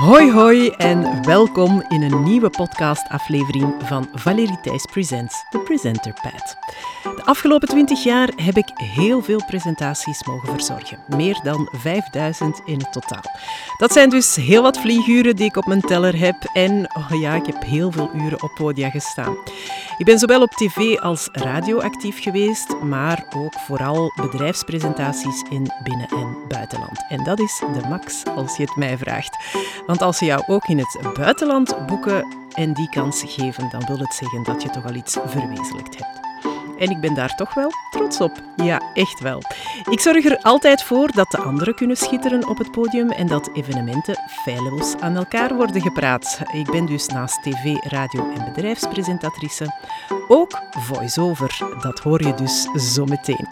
Hoi hoi en welkom in een nieuwe podcastaflevering van Valerie Thijs Presents, The Presenter Pad. De afgelopen 20 jaar heb ik heel veel presentaties mogen verzorgen. Meer dan 5000 in het totaal. Dat zijn dus heel wat vlieguren die ik op mijn teller heb. En oh ja, ik heb heel veel uren op podia gestaan. Ik ben zowel op tv als radio actief geweest, maar ook vooral bedrijfspresentaties in binnen- en buitenland. En dat is de max als je het mij vraagt. Want als ze jou ook in het buitenland boeken en die kans geven, dan wil het zeggen dat je toch al iets verwezenlijkt hebt. En ik ben daar toch wel trots op. Ja, echt wel. Ik zorg er altijd voor dat de anderen kunnen schitteren op het podium en dat evenementen feilloos aan elkaar worden gepraat. Ik ben dus naast tv, radio en bedrijfspresentatrice ook voice-over. Dat hoor je dus zo meteen.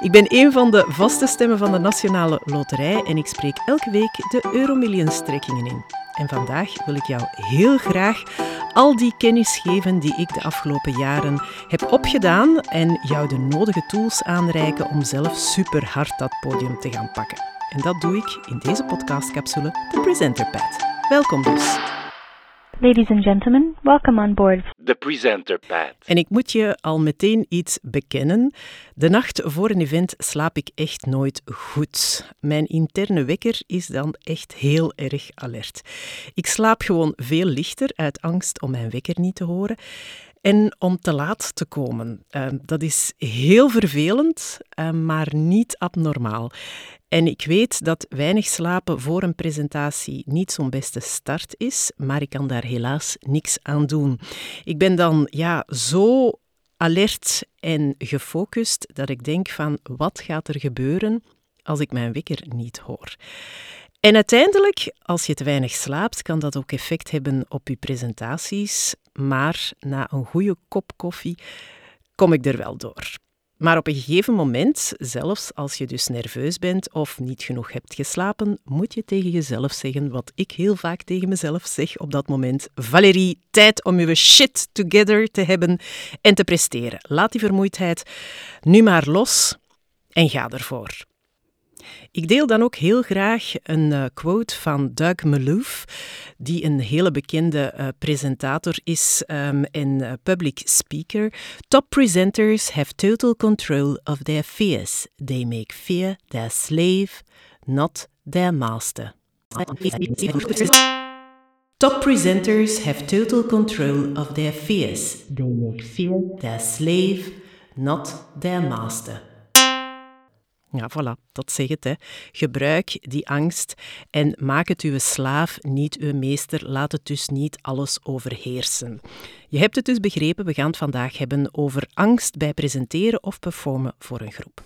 Ik ben een van de vaste stemmen van de Nationale Loterij en ik spreek elke week de Euromillions-trekkingen in. En vandaag wil ik jou heel graag al die kennis geven die ik de afgelopen jaren heb opgedaan en jou de nodige tools aanreiken om zelf super hard dat podium te gaan pakken. En dat doe ik in deze podcastcapsule, de Presenter Pad. Welkom dus. Ladies and gentlemen, welcome on board. The presenter pad. En ik moet je al meteen iets bekennen. De nacht voor een event slaap ik echt nooit goed. Mijn interne wekker is dan echt heel erg alert. Ik slaap gewoon veel lichter uit angst om mijn wekker niet te horen. En om te laat te komen. Uh, dat is heel vervelend, uh, maar niet abnormaal. En ik weet dat weinig slapen voor een presentatie niet zo'n beste start is, maar ik kan daar helaas niks aan doen. Ik ben dan ja, zo alert en gefocust dat ik denk van wat gaat er gebeuren als ik mijn wekker niet hoor. En uiteindelijk, als je te weinig slaapt, kan dat ook effect hebben op je presentaties, maar na een goede kop koffie kom ik er wel door. Maar op een gegeven moment, zelfs als je dus nerveus bent of niet genoeg hebt geslapen, moet je tegen jezelf zeggen wat ik heel vaak tegen mezelf zeg op dat moment. Valerie, tijd om je shit together te hebben en te presteren. Laat die vermoeidheid nu maar los en ga ervoor. Ik deel dan ook heel graag een uh, quote van Doug Malouf, die een hele bekende uh, presentator is um, en uh, public speaker. Top presenters have total control of their fears. They make fear their slave, not their master. Top presenters have total control of their fears. They make fear their slave, not their master. Ja, voilà, dat zeg het. Hè. Gebruik die angst en maak het uw slaaf, niet uw meester. Laat het dus niet alles overheersen. Je hebt het dus begrepen, we gaan het vandaag hebben over angst bij presenteren of performen voor een groep.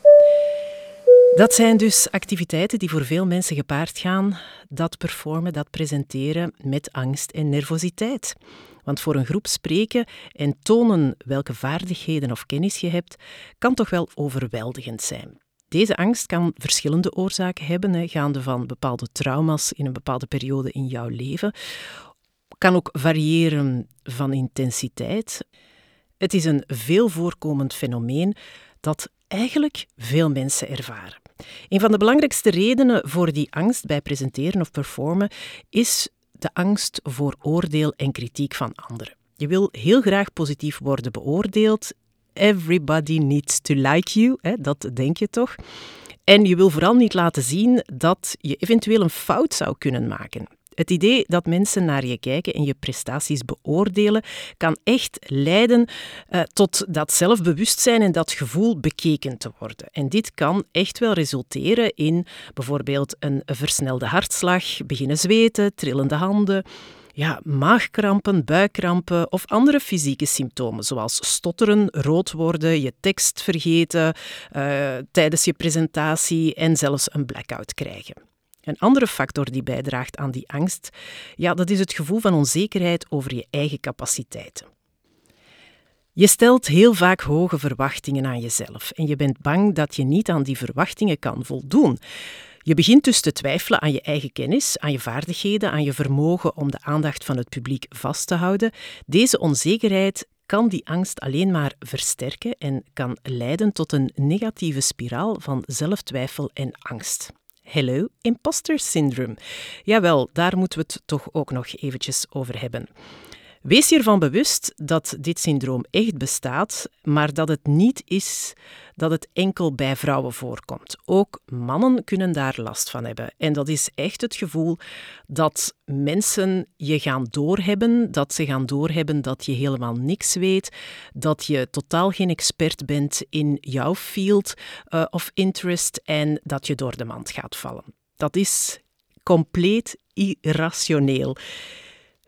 Dat zijn dus activiteiten die voor veel mensen gepaard gaan. Dat performen, dat presenteren met angst en nervositeit. Want voor een groep spreken en tonen welke vaardigheden of kennis je hebt, kan toch wel overweldigend zijn. Deze angst kan verschillende oorzaken hebben, gaande van bepaalde trauma's in een bepaalde periode in jouw leven. Kan ook variëren van intensiteit. Het is een veel voorkomend fenomeen dat eigenlijk veel mensen ervaren. Een van de belangrijkste redenen voor die angst bij presenteren of performen is de angst voor oordeel en kritiek van anderen. Je wil heel graag positief worden beoordeeld everybody needs to like you, hè, dat denk je toch? En je wil vooral niet laten zien dat je eventueel een fout zou kunnen maken. Het idee dat mensen naar je kijken en je prestaties beoordelen, kan echt leiden uh, tot dat zelfbewustzijn en dat gevoel bekeken te worden. En dit kan echt wel resulteren in bijvoorbeeld een versnelde hartslag, beginnen zweten, trillende handen ja, maagkrampen, buikkrampen of andere fysieke symptomen, zoals stotteren, rood worden, je tekst vergeten uh, tijdens je presentatie en zelfs een blackout krijgen. Een andere factor die bijdraagt aan die angst, ja, dat is het gevoel van onzekerheid over je eigen capaciteiten. Je stelt heel vaak hoge verwachtingen aan jezelf en je bent bang dat je niet aan die verwachtingen kan voldoen. Je begint dus te twijfelen aan je eigen kennis, aan je vaardigheden, aan je vermogen om de aandacht van het publiek vast te houden. Deze onzekerheid kan die angst alleen maar versterken en kan leiden tot een negatieve spiraal van zelftwijfel en angst. Hello, imposter syndrome. Jawel, daar moeten we het toch ook nog eventjes over hebben. Wees je ervan bewust dat dit syndroom echt bestaat, maar dat het niet is dat het enkel bij vrouwen voorkomt. Ook mannen kunnen daar last van hebben. En dat is echt het gevoel dat mensen je gaan doorhebben, dat ze gaan doorhebben dat je helemaal niks weet, dat je totaal geen expert bent in jouw field uh, of interest en dat je door de mand gaat vallen. Dat is compleet irrationeel.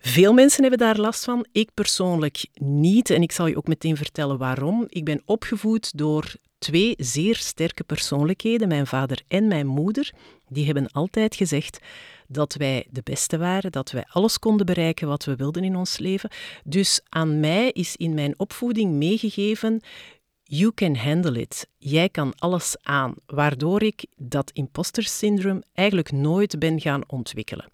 Veel mensen hebben daar last van. Ik persoonlijk niet. En ik zal je ook meteen vertellen waarom. Ik ben opgevoed door twee zeer sterke persoonlijkheden, mijn vader en mijn moeder. Die hebben altijd gezegd dat wij de beste waren, dat wij alles konden bereiken wat we wilden in ons leven. Dus aan mij is in mijn opvoeding meegegeven: You can handle it. Jij kan alles aan, waardoor ik dat imposter syndroom eigenlijk nooit ben gaan ontwikkelen.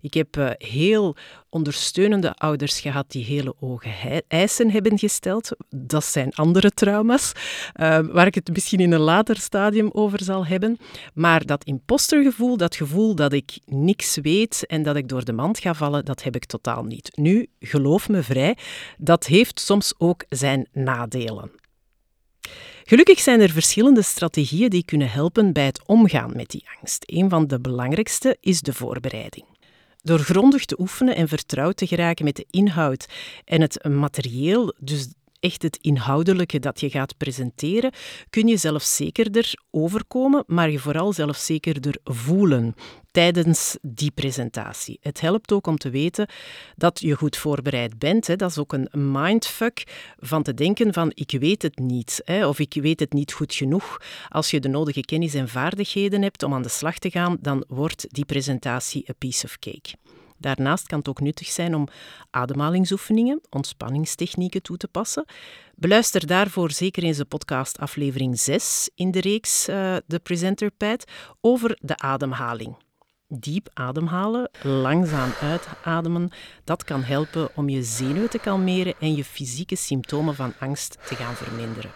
Ik heb uh, heel ondersteunende ouders gehad die hele ogen eisen hebben gesteld. Dat zijn andere trauma's, uh, waar ik het misschien in een later stadium over zal hebben. Maar dat impostergevoel, dat gevoel dat ik niks weet en dat ik door de mand ga vallen, dat heb ik totaal niet. Nu, geloof me vrij, dat heeft soms ook zijn nadelen. Gelukkig zijn er verschillende strategieën die kunnen helpen bij het omgaan met die angst. Een van de belangrijkste is de voorbereiding. Door grondig te oefenen en vertrouwd te geraken met de inhoud en het materieel, dus echt het inhoudelijke dat je gaat presenteren, kun je zelfzekerder overkomen, maar je vooral zelfzekerder voelen tijdens die presentatie. Het helpt ook om te weten dat je goed voorbereid bent. Hè. Dat is ook een mindfuck van te denken van ik weet het niet hè, of ik weet het niet goed genoeg. Als je de nodige kennis en vaardigheden hebt om aan de slag te gaan, dan wordt die presentatie a piece of cake. Daarnaast kan het ook nuttig zijn om ademhalingsoefeningen, ontspanningstechnieken toe te passen. Beluister daarvoor zeker eens de podcast aflevering 6 in de reeks uh, De Presenter Pad over de ademhaling. Diep ademhalen, langzaam uitademen, dat kan helpen om je zenuwen te kalmeren en je fysieke symptomen van angst te gaan verminderen.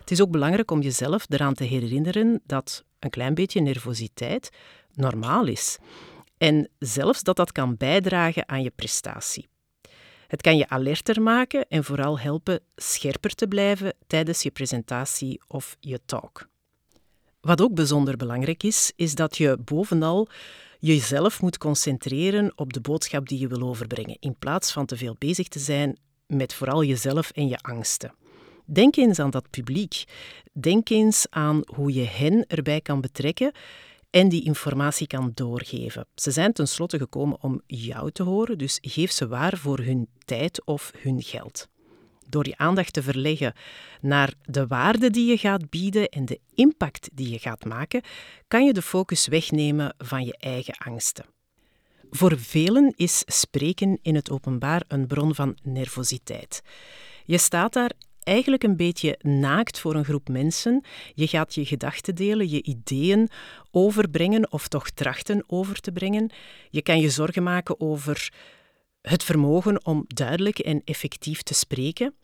Het is ook belangrijk om jezelf eraan te herinneren dat een klein beetje nervositeit normaal is. En zelfs dat dat kan bijdragen aan je prestatie. Het kan je alerter maken en vooral helpen scherper te blijven tijdens je presentatie of je talk. Wat ook bijzonder belangrijk is, is dat je bovenal jezelf moet concentreren op de boodschap die je wil overbrengen, in plaats van te veel bezig te zijn met vooral jezelf en je angsten. Denk eens aan dat publiek. Denk eens aan hoe je hen erbij kan betrekken en die informatie kan doorgeven. Ze zijn tenslotte gekomen om jou te horen, dus geef ze waar voor hun tijd of hun geld. Door je aandacht te verleggen naar de waarde die je gaat bieden en de impact die je gaat maken, kan je de focus wegnemen van je eigen angsten. Voor velen is spreken in het openbaar een bron van nervositeit. Je staat daar eigenlijk een beetje naakt voor een groep mensen. Je gaat je gedachten delen, je ideeën overbrengen of toch trachten over te brengen. Je kan je zorgen maken over het vermogen om duidelijk en effectief te spreken,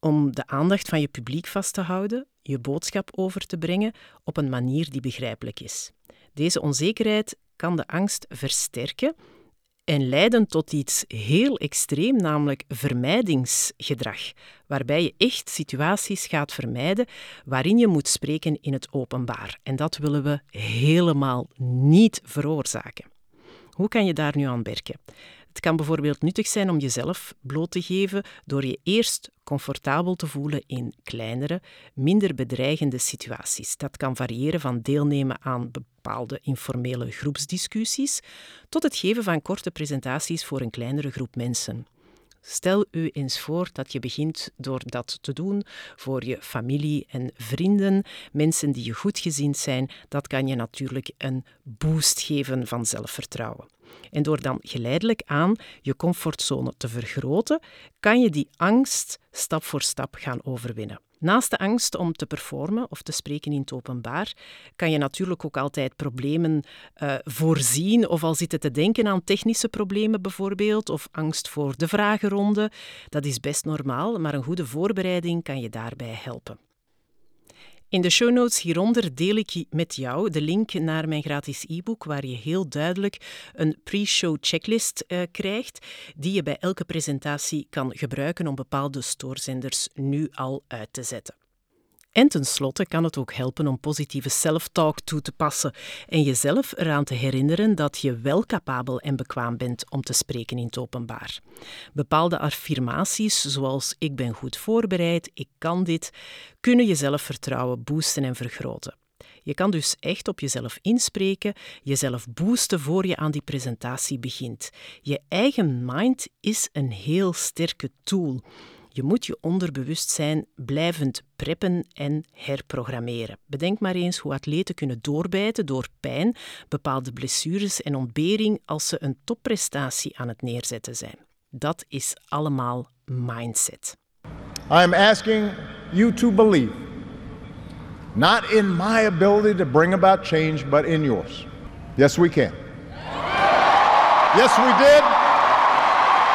om de aandacht van je publiek vast te houden, je boodschap over te brengen op een manier die begrijpelijk is. Deze onzekerheid kan de angst versterken en leiden tot iets heel extreem, namelijk vermijdingsgedrag, waarbij je echt situaties gaat vermijden waarin je moet spreken in het openbaar. En dat willen we helemaal niet veroorzaken. Hoe kan je daar nu aan werken? Het kan bijvoorbeeld nuttig zijn om jezelf bloot te geven door je eerst comfortabel te voelen in kleinere, minder bedreigende situaties. Dat kan variëren van deelnemen aan bepaalde informele groepsdiscussies tot het geven van korte presentaties voor een kleinere groep mensen. Stel u eens voor dat je begint door dat te doen voor je familie en vrienden, mensen die je goed gezind zijn. Dat kan je natuurlijk een boost geven van zelfvertrouwen. En door dan geleidelijk aan je comfortzone te vergroten, kan je die angst stap voor stap gaan overwinnen. Naast de angst om te performen of te spreken in het openbaar, kan je natuurlijk ook altijd problemen uh, voorzien of al zitten te denken aan technische problemen bijvoorbeeld, of angst voor de vragenronde. Dat is best normaal, maar een goede voorbereiding kan je daarbij helpen. In de show notes hieronder deel ik met jou de link naar mijn gratis e-book, waar je heel duidelijk een pre-show checklist uh, krijgt, die je bij elke presentatie kan gebruiken om bepaalde stoorzenders nu al uit te zetten. En tenslotte kan het ook helpen om positieve self-talk toe te passen en jezelf eraan te herinneren dat je wel capabel en bekwaam bent om te spreken in het openbaar. Bepaalde affirmaties, zoals ik ben goed voorbereid, ik kan dit, kunnen je zelfvertrouwen boosten en vergroten. Je kan dus echt op jezelf inspreken, jezelf boosten voor je aan die presentatie begint. Je eigen mind is een heel sterke tool. Je moet je onderbewustzijn blijvend preppen en herprogrammeren. Bedenk maar eens hoe atleten kunnen doorbijten door pijn, bepaalde blessures en ontbering als ze een topprestatie aan het neerzetten zijn. Dat is allemaal mindset. I asking you to believe not in my ability to bring about change, but in yours. Yes, we can. Yes, we did.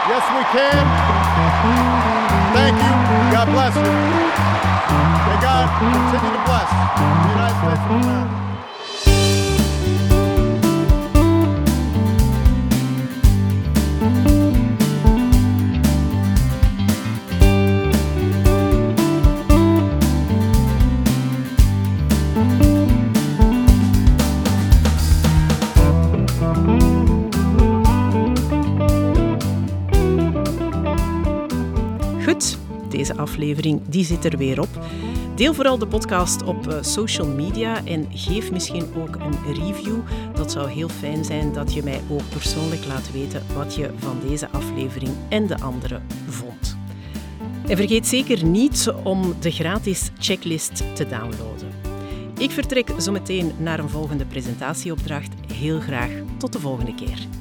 Yes, we can. Bless. May God continue to bless the United States of America. Die zit er weer op. Deel vooral de podcast op eh, social media en geef misschien ook een review. Dat zou heel fijn zijn dat je mij ook persoonlijk laat weten wat je van deze aflevering en de andere vond. En vergeet zeker niet om de gratis checklist te downloaden. Ik vertrek zometeen naar een volgende presentatieopdracht. Heel graag tot de volgende keer.